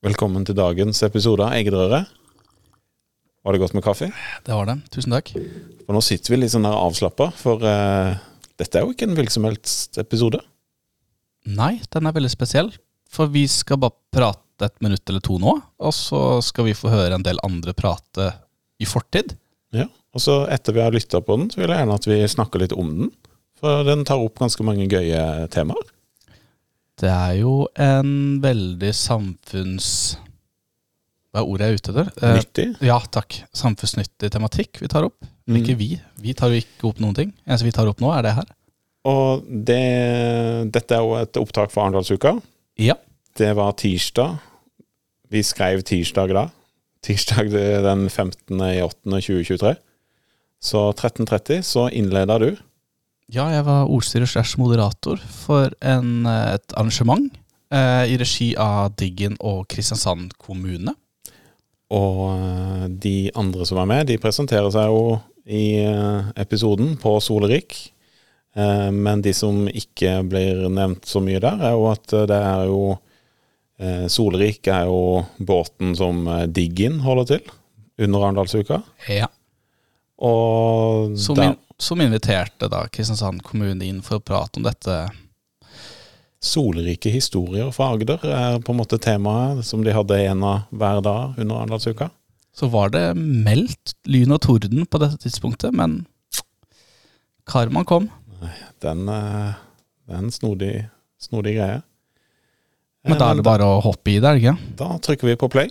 Velkommen til dagens episode av Eggedrøret. Var det godt med kaffe? Det var det. Tusen takk. For nå sitter vi litt sånn avslappa, for uh, dette er jo ikke en hvilken som helst episode. Nei, den er veldig spesiell. For vi skal bare prate et minutt eller to nå, og så skal vi få høre en del andre prate i fortid. Ja, Og så etter vi har lytta på den, så vil jeg gjerne at vi snakker litt om den. For den tar opp ganske mange gøye temaer. Det er jo en veldig samfunns... Hva er ordet jeg er ute etter? Eh, Nyttig. ja, takk. Samfunnsnyttig tematikk vi tar opp. Mm. ikke vi. Vi tar jo ikke opp noen ting. eneste vi tar opp nå, er det her. Og det, dette er jo et opptak for Arendalsuka. Ja. Det var tirsdag. Vi skrev tirsdag da. Tirsdag det- den 15.8.2023. Så 13.30 så innleda du. Ja, jeg var ordstyrer slash moderator for en, eh, et arrangement eh, i regi av Diggen og Kristiansand kommune. Og eh, de andre som er med, de presenterer seg jo i eh, episoden på Solerik. Eh, Men de som ikke blir nevnt så mye der, er jo at det er jo eh, Solerik er jo båten som Diggin holder til under Arendalsuka. Ja. Og Som, der, in, som inviterte da Kristiansand kommune inn for å prate om dette. solrike historier fra Agder er på en måte temaet som de hadde en av hver dag under Arendalsuka. Så var det meldt lyn og torden på dette tidspunktet, men karmaen kom. Den, den er en snodig, snodig greie. Men da er det bare å hoppe i det, er det ikke? Da trykker vi på play.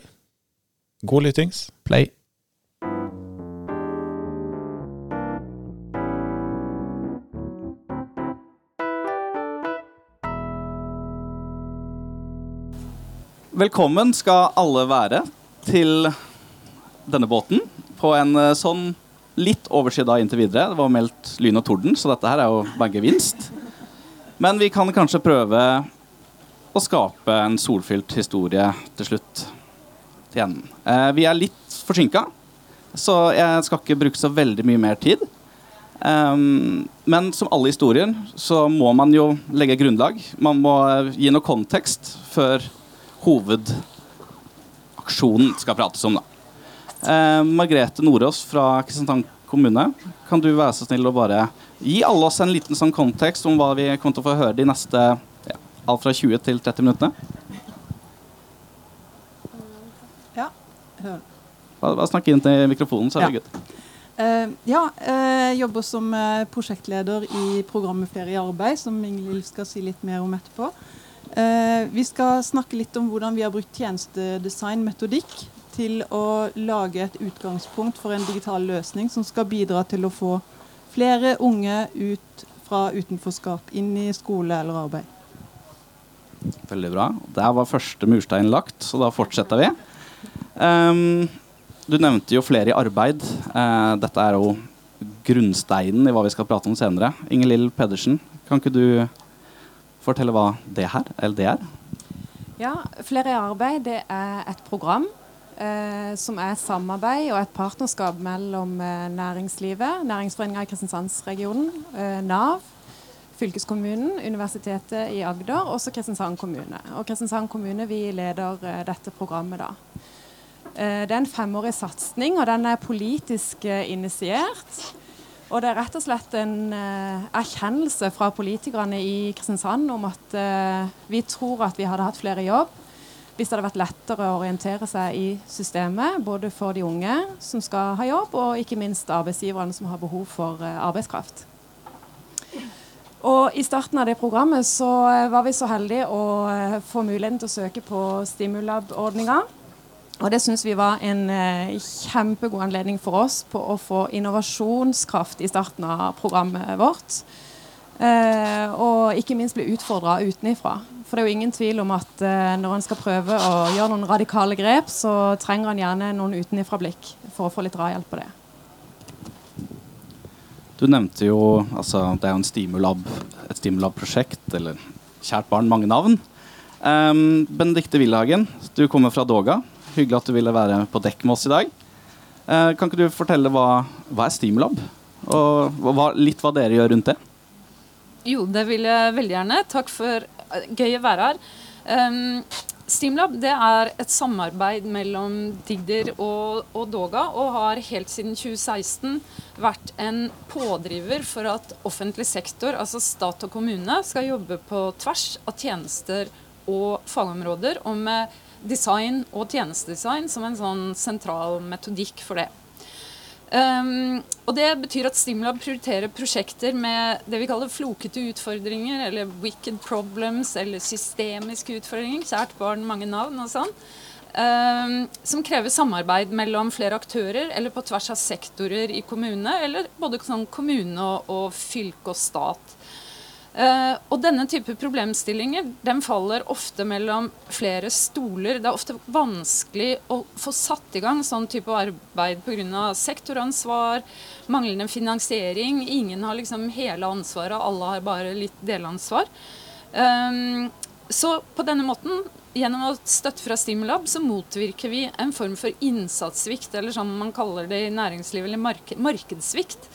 God lyttings. Play. Velkommen skal alle være til denne båten på en eh, sånn litt overskydda inntil videre. Det var meldt lyn og torden, så dette her er jo bare gevinst. Men vi kan kanskje prøve å skape en solfylt historie til slutt. Enden. Eh, vi er litt forsinka, så jeg skal ikke bruke så veldig mye mer tid. Um, men som alle historier så må man jo legge grunnlag. Man må eh, gi noe kontekst før hovedaksjonen skal prates om. Da. Eh, Margrethe Nordås fra Kristiansand kommune, kan du være så snill å bare gi alle oss en liten sånn kontekst om hva vi kommer til å få høre de neste ja, alt fra 20 til 30 minuttene? Ja. Bare, bare snakk inn til mikrofonen, så er det Ja. good. Eh, ja, jeg jobber som uh, prosjektleder i programmet Ferie i arbeid, som Ingelill skal si litt mer om etterpå. Eh, vi skal snakke litt om hvordan vi har brukt tjenestedesign-metodikk til å lage et utgangspunkt for en digital løsning som skal bidra til å få flere unge ut fra utenforskap inn i skole eller arbeid. Veldig bra. Der var første murstein lagt, så da fortsetter vi. Um, du nevnte jo flere i arbeid. Uh, dette er jo grunnsteinen i hva vi skal prate om senere. Ingelill Pedersen, kan ikke du fortelle hva det her, eller det er? Ja, Flere i arbeid det er et program eh, som er samarbeid og et partnerskap mellom eh, næringslivet, Næringsforeninga i Kristiansandsregionen, eh, Nav, fylkeskommunen, Universitetet i Agder og så Kristiansand kommune. Og Kristiansand kommune vi leder eh, dette programmet da. Eh, det er en femårig satsing, og den er politisk eh, initiert. Og det er rett og slett en eh, erkjennelse fra politikerne i Kristiansand om at eh, vi tror at vi hadde hatt flere i jobb hvis det hadde vært lettere å orientere seg i systemet, både for de unge som skal ha jobb, og ikke minst arbeidsgiverne som har behov for eh, arbeidskraft. Og I starten av det programmet så var vi så heldige å få muligheten til å søke på Stimulab-ordninga. Og det syns vi var en eh, kjempegod anledning for oss på å få innovasjonskraft i starten av programmet vårt. Eh, og ikke minst bli utfordra utenifra. For det er jo ingen tvil om at eh, når en skal prøve å gjøre noen radikale grep, så trenger en gjerne noen utenifra-blikk for å få litt drahjelp på det. Du nevnte jo altså, Det er jo Stimulab, et Stimulab-prosjekt, eller kjært barn, mange navn. Um, Benedicte Willhagen, du kommer fra Doga. Hyggelig at du ville være på dekk med oss i dag. Eh, kan ikke du fortelle hva, hva er Steamlab, Og hva, litt hva dere gjør rundt det? Jo, det vil jeg veldig gjerne. Takk for eh, gøy å være her. Um, Steamlab det er et samarbeid mellom Digder og, og, Doga, og har helt siden 2016 vært en pådriver for at offentlig sektor, altså stat og kommune, skal jobbe på tvers av tjenester og fagområder, og med design og tjenestedesign som en sånn sentral metodikk for det. Um, og Det betyr at Stimulab prioriterer prosjekter med det vi kaller flokete utfordringer, eller wicked problems, eller systemiske utfordringer. Kjært barn, mange navn og sånn. Um, som krever samarbeid mellom flere aktører, eller på tvers av sektorer i kommunene, eller både sånn kommune og, og fylke og stat. Uh, og denne type problemstillinger den faller ofte mellom flere stoler. Det er ofte vanskelig å få satt i gang sånn type arbeid pga. sektoransvar, manglende finansiering. Ingen har liksom hele ansvaret, alle har bare litt delansvar. Um, så på denne måten, gjennom å støtte fra Stimulab, så motvirker vi en form for innsatssvikt, eller som man kaller det i næringslivet, eller mark markedssvikt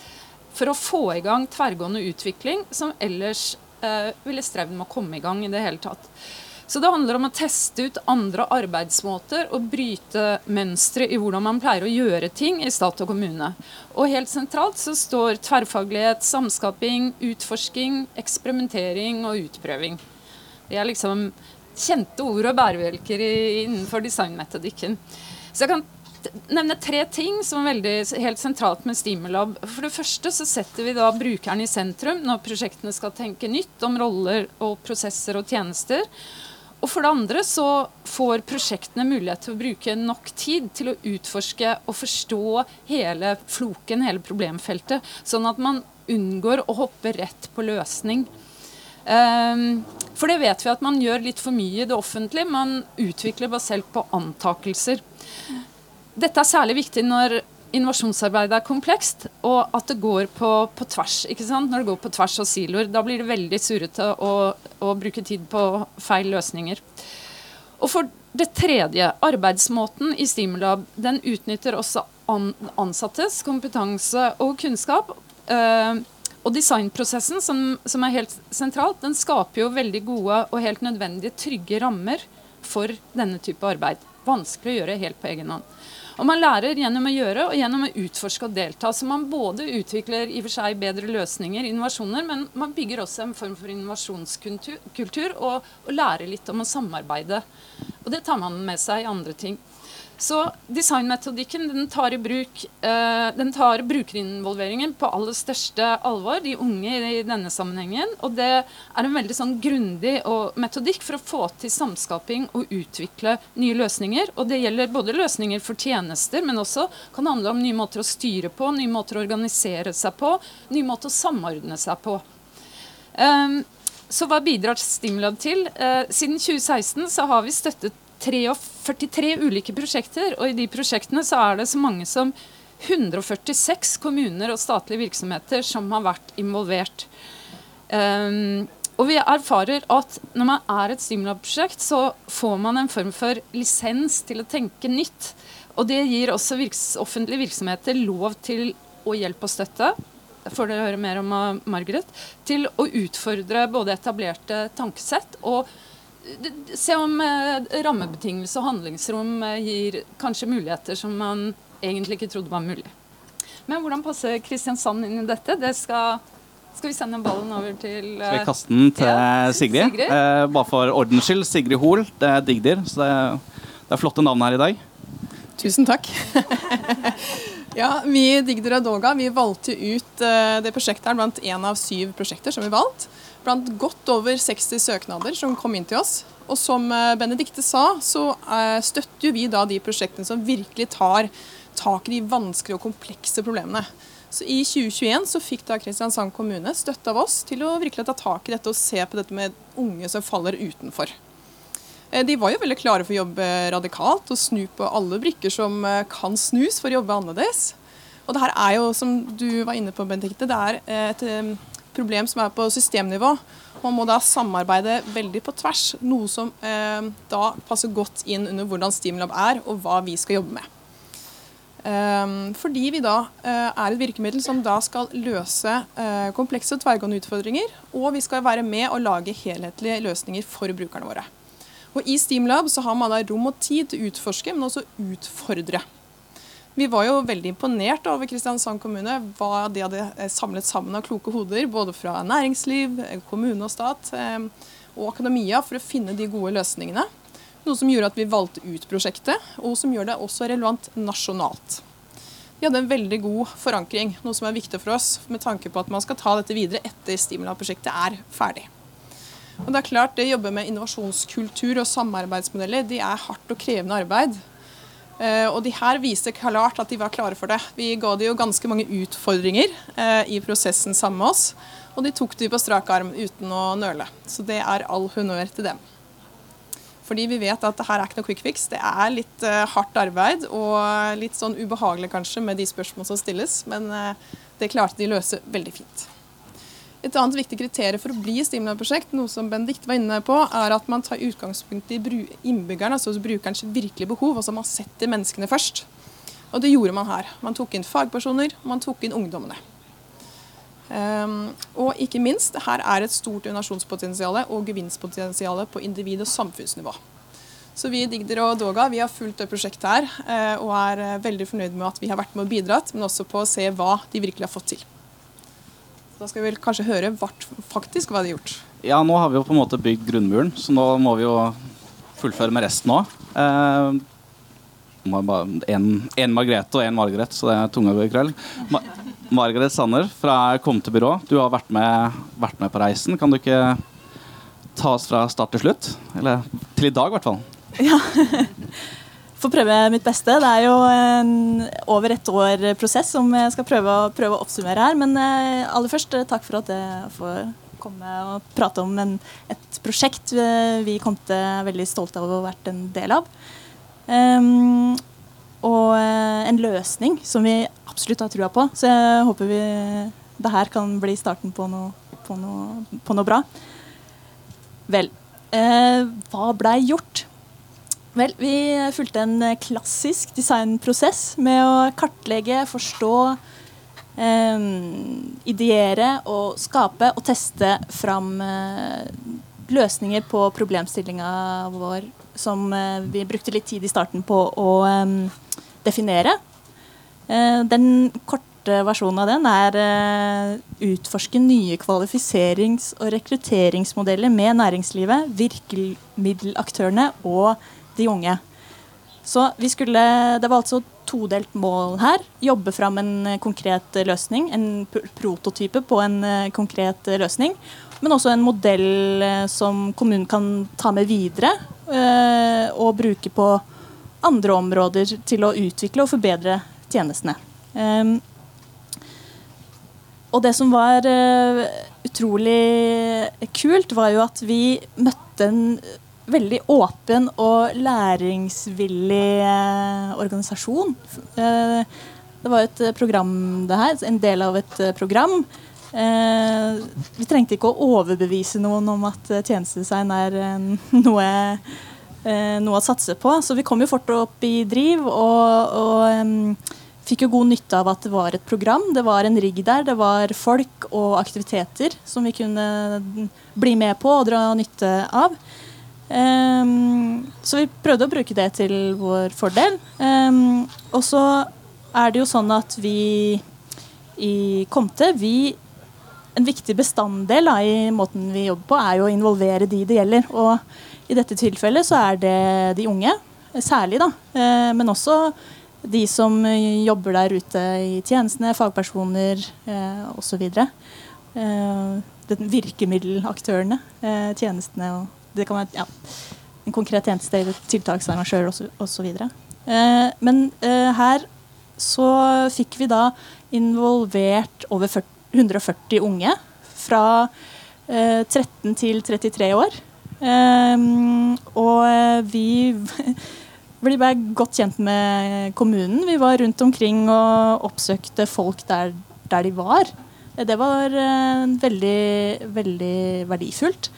for å få i gang tverrgående utvikling som ellers eh, ville strevd med å komme i gang i det hele tatt. Så det handler om å teste ut andre arbeidsmåter og bryte mønstre i hvordan man pleier å gjøre ting i stat og kommune. Og helt sentralt så står tverrfaglighet, samskaping, utforsking, eksperimentering og utprøving. Det er liksom kjente ord og bærebjelker innenfor designmetodikken. Så jeg kan nevne tre ting som er veldig helt sentralt med Stimulab. For det første så setter vi da brukeren i sentrum når prosjektene skal tenke nytt om roller og prosesser og tjenester. Og for det andre så får prosjektene mulighet til å bruke nok tid til å utforske og forstå hele floken, hele problemfeltet, sånn at man unngår å hoppe rett på løsning. Um, for det vet vi at man gjør litt for mye i det offentlige. Man utvikler basert på antakelser. Dette er særlig viktig når innovasjonsarbeidet er komplekst, og at det går på, på tvers. ikke sant? Når det går på tvers av siloer. Da blir det veldig surrete å, å, bruke tid på feil løsninger. Og for det tredje, arbeidsmåten i Stimulab den utnytter også an, ansattes kompetanse og kunnskap. Eh, og designprosessen, som, som, er helt sentralt, den skaper jo veldig gode og helt nødvendige trygge rammer for denne type arbeid. Vanskelig å gjøre helt på egen hånd. Og Man lærer gjennom å gjøre og gjennom å utforske og delta. Så man både utvikler i og for seg bedre løsninger, innovasjoner, men man bygger også en form for innovasjonskultur og, og lærer litt om å samarbeide. Og det tar man med seg i andre ting. Så designmetodikken den tar, i bruk, uh, den tar brukerinvolveringen på aller største alvor, de unge i denne sammenhengen. Og det er en veldig sånn grundig metodikk for å få til samskaping og utvikle nye løsninger. Og det gjelder både løsninger for tjenester, men også kan handle om nye måter å styre på, nye måter å organisere seg på, nye måter å samordne seg på. Um, så hva bidrar Stimulab til? Uh, siden 2016 så har vi støttet 43 ulike prosjekter, og i de prosjektene så er det så mange som 146 kommuner og statlige virksomheter som har vært involvert. Um, og vi erfarer at når man er et Stimulab-prosjekt, så får man en form for lisens til å tenke nytt. Og det gir også virks offentlige virksomheter lov til å hjelpe og støtte får dere høre mer om Margaret, til å utfordre både etablerte tankesett og se om eh, rammebetingelser og handlingsrom eh, gir kanskje muligheter som man egentlig ikke trodde var mulig. Men hvordan passer Kristiansand inn i dette? Det skal, skal vi sende ballen over til eh, Skal vi kaste den til ja, Sigrid? Sigrid? Eh, bare for ordens skyld, Sigrid Hoel. Det er Digdir, så det er, det er flotte navn her i dag. Tusen takk. ja, Vi i Digder og Doga vi valgte ut det prosjektet her blant én av syv prosjekter som vi valgte blant godt over 60 søknader som kom inn til oss. Og som Benedicte Benedikte sa, så eh, støtter vi da de prosjektene som virkelig tar tak i de vanskelige og komplekse problemene. Så I 2021 så fikk da Kristiansand kommune støtte av oss til å virkelig ta tak i dette og se på dette med unge som faller utenfor. Eh, de var jo veldig klare for å jobbe radikalt og snu på alle brikker som kan snus for å jobbe annerledes. Og det her er jo, som du var inne på, Benedikte, det er et problem som er på systemnivå. Man må da samarbeide veldig på tvers, noe som eh, da passer godt inn under hvordan Steamlab er, og hva vi skal jobbe med. Um, fordi vi da uh, er et virkemiddel som da skal løse uh, komplekse og tverrgående utfordringer, og vi skal være med og lage helhetlige løsninger for brukerne våre. Og I Steamlab så har man da rom og tid til å utforske, men også utfordre. Vi var jo veldig imponert over Kristiansand kommune, hva de hadde eh, samlet sammen av kloke hoder, både fra næringsliv, eh, kommune og stat eh, og akademia, for å finne de gode løsningene. Noe som gjorde at vi valgte ut prosjektet, og som gjør det også relevant nasjonalt. Vi hadde en veldig god forankring, noe som er viktig for oss med tanke på at man skal ta dette videre etter Stimula-prosjektet er ferdig. Og det er klart, det å jobbe med innovasjonskultur og samarbeidsmodeller det er hardt og krevende arbeid. Eh, og de her viste klart at de var klare for det. Vi ga de jo ganske mange utfordringer eh, i prosessen sammen med oss. Og de tok de på strak arm uten å nøle. Så det er all honnør til dem. Fordi vi vet at det her er ikke noe quick fix. Det er litt uh, hardt arbeid og litt sånn ubehagelig kanskje med de spørsmål som stilles, men det klarte de å løse veldig fint. Et annet viktig kriterium for å bli Stimula-prosjekt, noe som Benedikt var inne på, er at man tar utgangspunkt i innbyggerne, altså brukerens virkelige behov. altså Man setter menneskene først. Og det gjorde man her. Man tok inn fagpersoner, man tok inn ungdommene. Um, og ikke minst, her er et stort innovasjonspotensial og gevinstpotensial på individ- og samfunnsnivå. Så vi i Digder og Doga vi har fulgt det prosjektet her, eh, og er eh, veldig fornøyd med at vi har vært med og bidratt, men også på å se hva de virkelig har fått til. Da skal vi vel kanskje høre vart, faktisk hva de har gjort. Ja, nå har vi jo på en måte bygd grunnmuren, så nå må vi jo fullføre med resten òg. Eh, en Margrethe og en Margaret, så det er tunga går i krøll. Ma Margaret Sanner fra Kom til byrå, du har vært med, vært med, på reisen. Kan du ikke ta oss fra start til slutt? Eller til i dag, i hvert fall. Ja. Får prøve mitt beste. Det er jo en over ett år prosess som jeg skal prøve å, prøve å oppsummere her. Men eh, aller først, eh, takk for at jeg får komme og prate om en, et prosjekt vi kom til veldig stolte av å ha vært en del av. Um, og eh, en løsning som vi absolutt har trua på. Så jeg håper vi, det her kan bli starten på noe, på noe, på noe bra. Vel, eh, hva blei gjort? Vel, vi fulgte en klassisk designprosess med å kartlegge, forstå, eh, ideere og skape og teste fram eh, løsninger på problemstillinga vår som eh, vi brukte litt tid i starten på å um, definere. Uh, den korte versjonen av den er uh, utforske nye kvalifiserings- og rekrutteringsmodeller med næringslivet, virkemiddelaktørene og de unge. Så vi skulle, Det var altså todelt mål her. Jobbe fram en konkret løsning. En prototype på en konkret løsning. Men også en modell som kommunen kan ta med videre Eh, og bruke på andre områder til å utvikle og forbedre tjenestene. Um, og det som var utrolig kult, var jo at vi møtte en veldig åpen og læringsvillig eh, organisasjon. Eh, det var et program, det her. En del av et program. Eh, vi trengte ikke å overbevise noen om at eh, tjenestedesign er eh, noe, eh, noe, å satse på. Så vi kom jo fort opp i driv og, og fikk jo god nytte av at det var et program. Det var en rigg der, det var folk og aktiviteter som vi kunne bli med på og dra nytte av. Um, så vi prøvde å bruke det til vår fordel. Um, og så er det jo sånn at vi i Komte vi en viktig bestanddel da, i måten vi jobber på, er jo å involvere de det gjelder. Og i dette tilfellet så er det de unge, særlig, da. Uh, men også de som jobber der ute i tjenestene, fagpersoner uh, osv. Uh, virkemiddelaktørene, eh, tjenestene og Det kan være ja, en konkret tjeneste, tiltaksarrangør osv. Eh, men eh, her så fikk vi da involvert over 40 140 unge fra eh, 13 til 33 år. Um, og eh, vi ble bare godt kjent med kommunen. Vi var rundt omkring og oppsøkte folk der, der de var. Det var veldig, veldig verdifullt.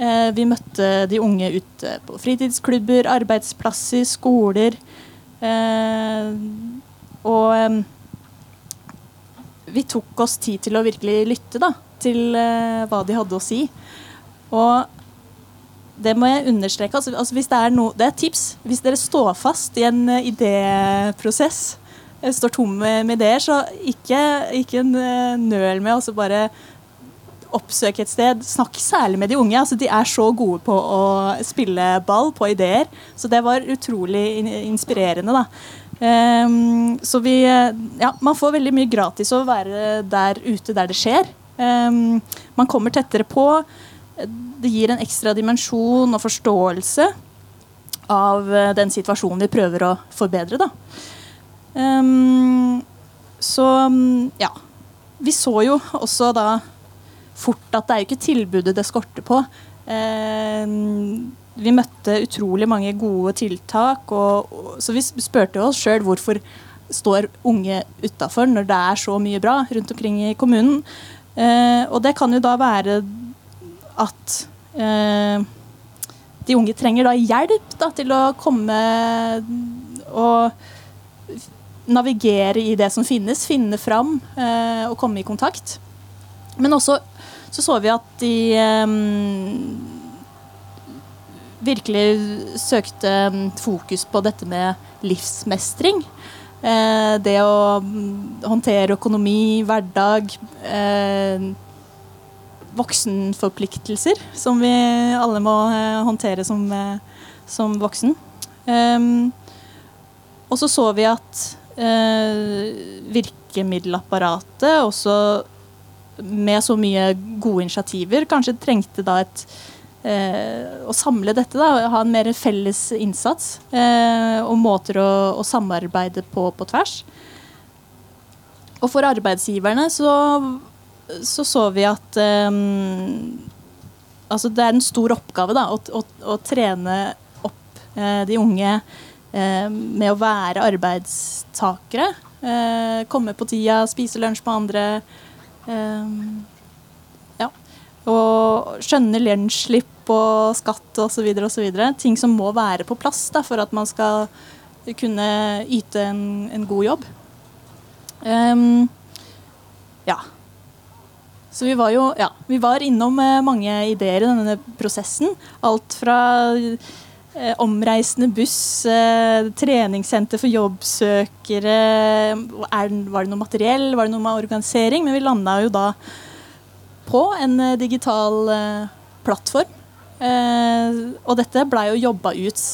Uh, vi møtte de unge ute på fritidsklubber, arbeidsplasser, skoler. Uh, og um, vi tok oss tid til å virkelig lytte da, til hva de hadde å si. Og det må jeg understreke. Altså, altså hvis det, er no, det er et tips. Hvis dere står fast i en uh, idéprosess, står tomme med, ideer, så ikke, ikke nøl med å bare oppsøke et sted. Snakk særlig med de unge. altså De er så gode på å spille ball på ideer. Så det var utrolig inspirerende. da. Um, så vi Ja, man får veldig mye gratis å være der ute der det skjer. Um, man kommer tettere på. Det gir en ekstra dimensjon og forståelse av uh, den situasjonen vi prøver å forbedre. Da. Um, så ja. Vi så jo også da fort at det er jo ikke tilbudet det skorter på. Um, vi møtte utrolig mange gode tiltak, og, så vi spurte oss sjøl hvorfor står unge utafor når det er så mye bra rundt omkring i kommunen. Uh, og det kan jo da være at uh, de unge trenger da hjelp da, til å komme og navigere i det som finnes, finne fram og komme i kontakt. Men også så så vi at de um, virkelig søkte fokus på dette med livsmestring. Eh, det å mm, håndtere økonomi, hverdag. Eh, voksenforpliktelser som vi alle må eh, håndtere som, som voksen. Ehm, og så så vi at virkemiddelapparatet også med så mye gode initiativer kanskje trengte da et eh, å samle dette. da, Ha en mer felles innsats eh, og måter å, å samarbeide på på tvers. Og for arbeidsgiverne så så, så vi at um, altså det er en stor oppgave da, å, å, å trene opp eh, de unge eh, med å være arbeidstakere. Eh, komme på tida, spise lunsj med andre. Ja. Og skjønne lønnsslipp og skatt osv. osv. Ting som må være på plass da, for at man skal kunne yte en, en god jobb. Um, ja. Så vi var jo ja, vi var innom eh, mange ideer i denne prosessen. Alt fra eh, omreisende buss, eh, treningssenter for jobbsøkere er, Var det noe materiell, var det noe med organisering? Men vi landa jo da på en eh, digital eh, plattform. Eh, og dette blei jo jobba ut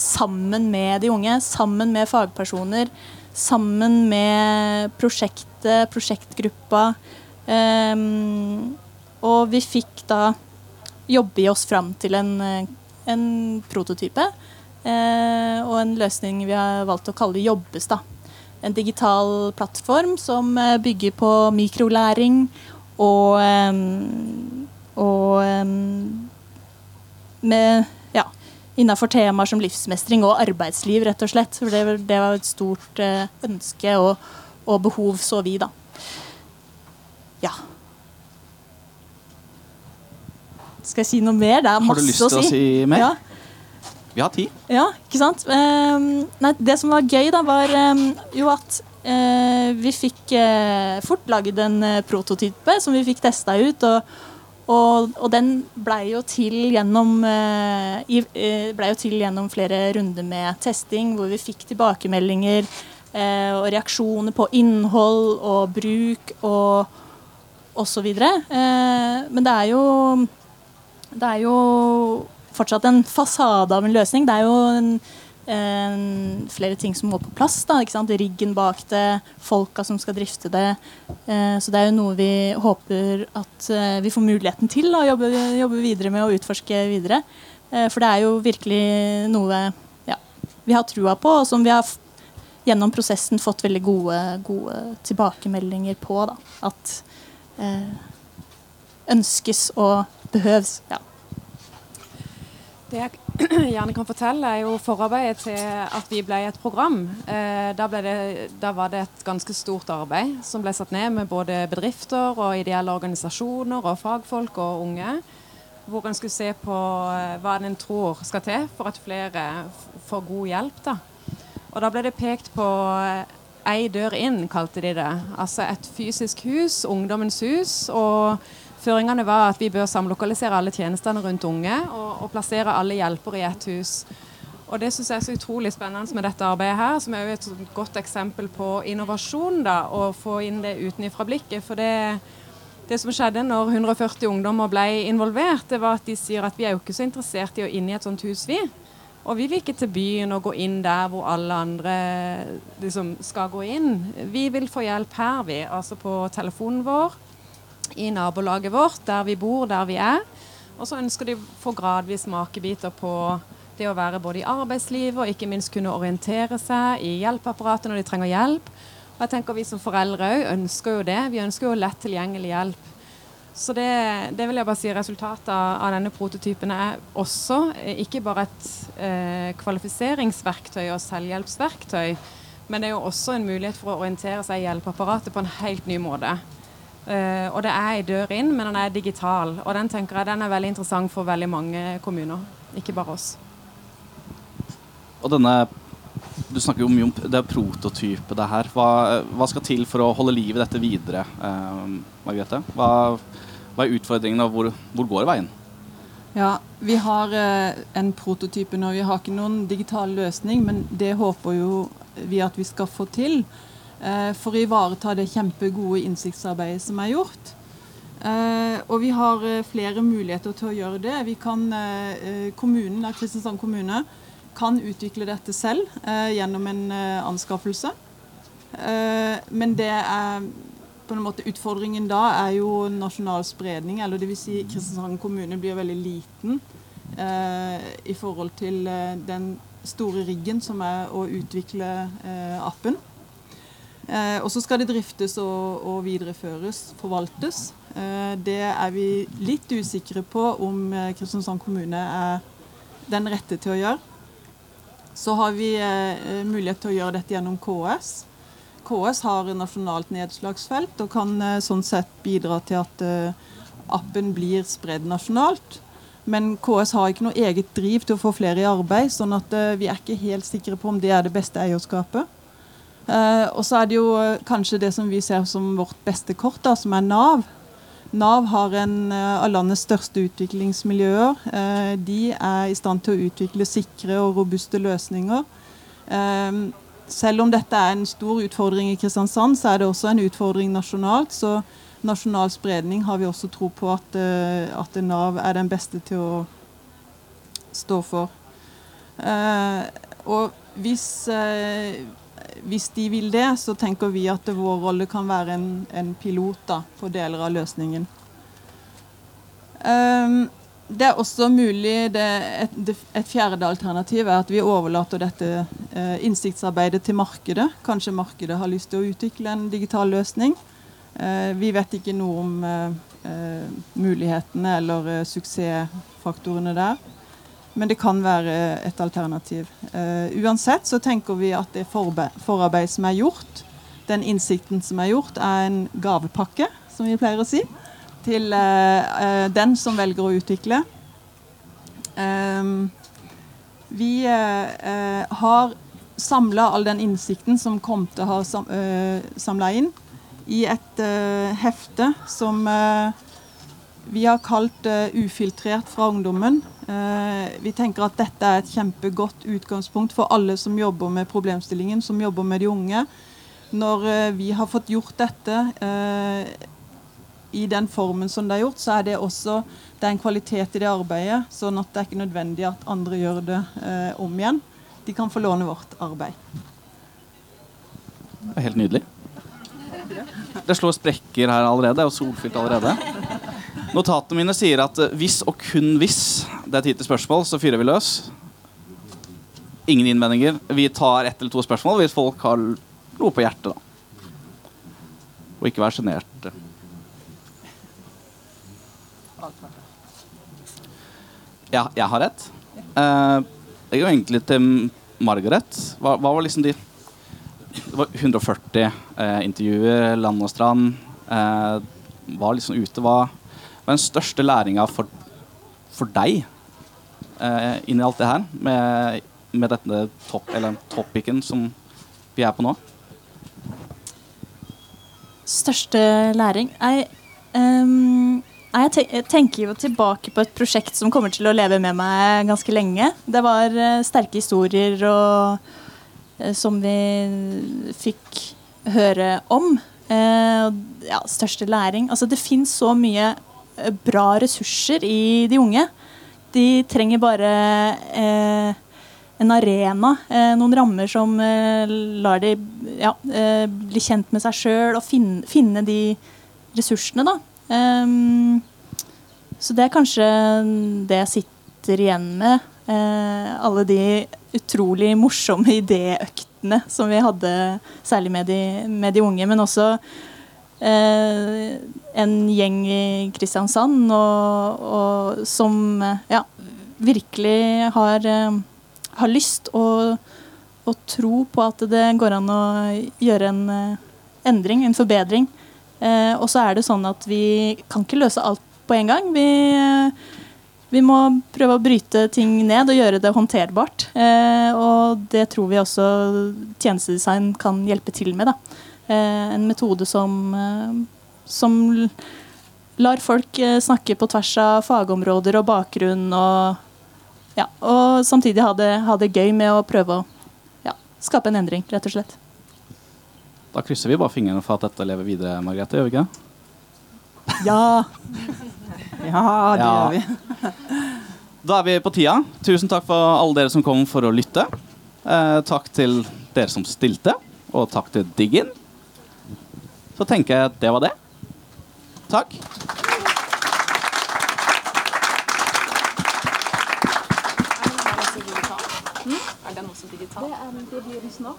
sammen med de unge, sammen med fagpersoner, sammen med prosjektet, prosjektgruppa. Og vi fikk da jobbe oss fram til en, en prototype. eh, og en løsning vi har valgt å kalle Jobbes. da. En digital plattform som uh, bygger på mikrolæring og, um, og um, med ja, innafor temaer som livsmestring og arbeidsliv, rett og slett. For det, det var et stort ønske og, og behov, så vi, da. Ja. Skal jeg si noe mer? Det er masse å si. Har du lyst til å si, si mer? Ja. Vi har tid. Ja, ikke sant. Um, nei, det som var gøy, da, var um, jo at uh, vi fikk uh, fort laget en uh, prototype som vi fikk testa ut. og og, og, den blei jo, ble jo til gjennom flere runder med testing, hvor vi fikk tilbakemeldinger eh, og reaksjoner på innhold og bruk og, osv. Eh, men det er jo det er jo fortsatt en fasade av en løsning. Det er jo en, en, flere ting som må på plass. Da, Riggen bak det, folka som skal drifte det. Eh, så det er jo noe vi håper at eh, vi får muligheten til å jobbe, jobbe, videre med og utforske videre. Eh, for det er jo virkelig noe ja, vi har trua på, og som vi har gjennom prosessen fått veldig gode, gode tilbakemeldinger på. Da. At eh, ønskes og behøves. Ja. Det jeg gjerne kan fortelle, er jo forarbeidet til at vi ble et program. Eh, da, ble det, da, var det et ganske stort arbeid som ble satt ned med både bedrifter og ideelle organisasjoner og fagfolk og unge. Hvor en skulle se på eh, hva en tror skal til for at flere får god hjelp. Da. Og da ble det pekt på eh, ei dør inn, kalte de det. Altså et fysisk hus, ungdommens hus. og Føringene var at vi bør samlokalisere alle tjenestene rundt unge og, og plassere alle hjelpere i ett hus. Og Det synes jeg er så utrolig spennende med dette arbeidet, her, som er jo et godt eksempel på innovasjon. da, Å få inn det utenfra blikket. For det, det som skjedde når 140 ungdommer ble involvert, det var at de sier at vi er jo ikke så interessert i å inn i et sånt hus, vi. Og vi vil ikke til byen og gå inn der hvor alle andre liksom, skal gå inn. Vi vil få hjelp her, vi. Altså på telefonen vår, i nabolaget vårt, der vi bor, der vi er. Og så ønsker de å få gradvis smakebiter på det å være både i arbeidslivet og ikke minst kunne orientere seg i hjelpeapparatet når de trenger hjelp. Og jeg tenker Vi som foreldre òg ønsker jo det. Vi ønsker jo lett tilgjengelig hjelp. Så det, det, vil jeg bare si resultatet av, denne prototypen er også eh, ikke bare et eh, kvalifiseringsverktøy og selvhjelpsverktøy, men det er jo også en mulighet for å orientere seg i hjelpeapparatet på en helt ny måte. Eh, og det er ei dør inn, men den er digital. Og den tenker jeg den er veldig interessant for veldig mange kommuner, ikke bare oss. Og denne Du snakker jo mye om det prototypet det her. Hva, hva, skal til for å holde liv i dette videre, uh, Margrethe? Hva, hva, er utfordringene, og hvor, hvor, går veien? Ja, Vi har eh, en prototype nå. Vi har ikke noen digital løsning, men det håper jo vi at vi skal få til. Eh, for å ivareta det kjempegode innsiktsarbeidet som er gjort. Uh, og vi har uh, flere muligheter til å gjøre det. Vi kan, kommunen, Kristiansand kommune kan utvikle dette selv eh, gjennom en eh, anskaffelse. Eh, men det er på en måte Utfordringen da er jo nasjonal spredning. eller Dvs. Si Kristiansand kommune blir veldig liten eh, i forhold til eh, den store riggen som er å utvikle eh, og så skal det driftes og, og videreføres, forvaltes. det er vi litt usikre på om Kristiansand kommune er den rette til å gjøre. Så har vi eh, mulighet til å gjøre dette gjennom KS. KS har nasjonalt nedslagsfelt og kan eh, sånn sett bidra til at eh, appen blir spredd nasjonalt. Men KS har ikke noe eget driv til å få flere i arbeid, sånn at eh, vi er ikke helt sikre på om det er det beste eierskapet. Eh, og så er det jo eh, kanskje det som vi ser som vårt beste kort, da, som er Nav. Nav har en eh, av landets største utviklingsmiljøer. De er i stand til å utvikle sikre og robuste løsninger. Selv om dette er en stor utfordring i Kristiansand, så er det også en utfordring nasjonalt. Så nasjonal spredning har vi også tro på at, at Nav er den beste til å stå for. Og hvis hvis de vil det, så tenker vi at vår rolle kan være en, en pilot da, på deler av løsningen. Um, det er også mulig det, et, et, fjerde alternativ er at vi overlater dette eh, innsiktsarbeidet til markedet. Kanskje markedet har lyst til å utvikle en digital løsning. Eh, vi vet ikke noe om eh, mulighetene eller suksessfaktorene der. Men det kan være et alternativ. Uh, uansett så tenker vi at det forarbeid som er gjort, den innsikten som er gjort, er en gavepakke, som vi pleier å si, til uh, den som velger å utvikle. Um, vi har samla all den innsikten som kom til å sam, samla inn, i et hefte som vi har kalt 'Ufiltrert fra ungdommen'. Eh, vi tenker at dette er et kjempegodt utgangspunkt for alle som jobber med problemstillingen, som jobber med de unge. Når eh, vi har fått gjort dette eh, i den formen som det er gjort, så er det også det er en kvalitet i det arbeidet. Sånn at det er ikke nødvendig at andre gjør det om igjen. De kan få låne vårt arbeid. Det er helt nydelig. Det slår sprekker her allerede. Det er jo solfylt allerede. Notatene mine sier at hvis og kun hvis det er tid til spørsmål, så fyrer vi løs. Ingen innvendinger. Vi tar ett eller to spørsmål hvis folk har noe på hjertet. da. Og ikke vær sjenerte. Ja, jeg har rett. Uh, jeg går egentlig til Margaret. Hva, hva, var liksom de Det var 140 uh, eh, intervjuer, land og strand. Uh, var liksom ute. Hva er den største læringa for, for, deg eh, i alt det her, med, med dette top, topicen som vi er på nå? Største læring? Jeg, um, jeg, te jeg tenker jo tilbake på et prosjekt som kommer til å leve med meg ganske lenge. Det var uh, sterke historier og, uh, som vi fikk høre om. Uh, ja, største læring. Altså, det fins så mye bra ressurser i de unge. De trenger bare eh, en arena, eh, noen rammer som eh, lar de ja, eh, bli kjent med seg sjøl og finne, finne de ressursene, da. Um, så det er kanskje det jeg sitter igjen med. Eh, alle de utrolig morsomme idéøktene som vi hadde, særlig med de, med de unge, men også en gjeng i Kristiansand og, og som eh, ja, virkelig har, eh, har lyst og, og tro på at det går an å gjøre en eh, endring, en forbedring. Eh, og så er det sånn at vi kan ikke løse alt på en gang. Vi, eh, vi må prøve å bryte ting ned og gjøre det håndterbart. Eh, og det tror vi også tjenestedesign kan hjelpe til med. Da. Eh, en metode som, eh, som lar folk eh, snakke på tvers av fagområder og bakgrunn, og, ja, og samtidig ha det, ha det gøy med å prøve å ja, skape en endring, rett og slett. Da krysser vi bare fingrene for at dette lever videre, Margrethe. gjør vi ikke? Ja! Ja, det Ja. gjør vi. Da er vi på tida. Tusen takk for alle dere som kom for å lytte. Eh, takk til dere som stilte, og takk til Diggin. Så tenker jeg at det var det. Takk. Er den også digital? Det blir den snart.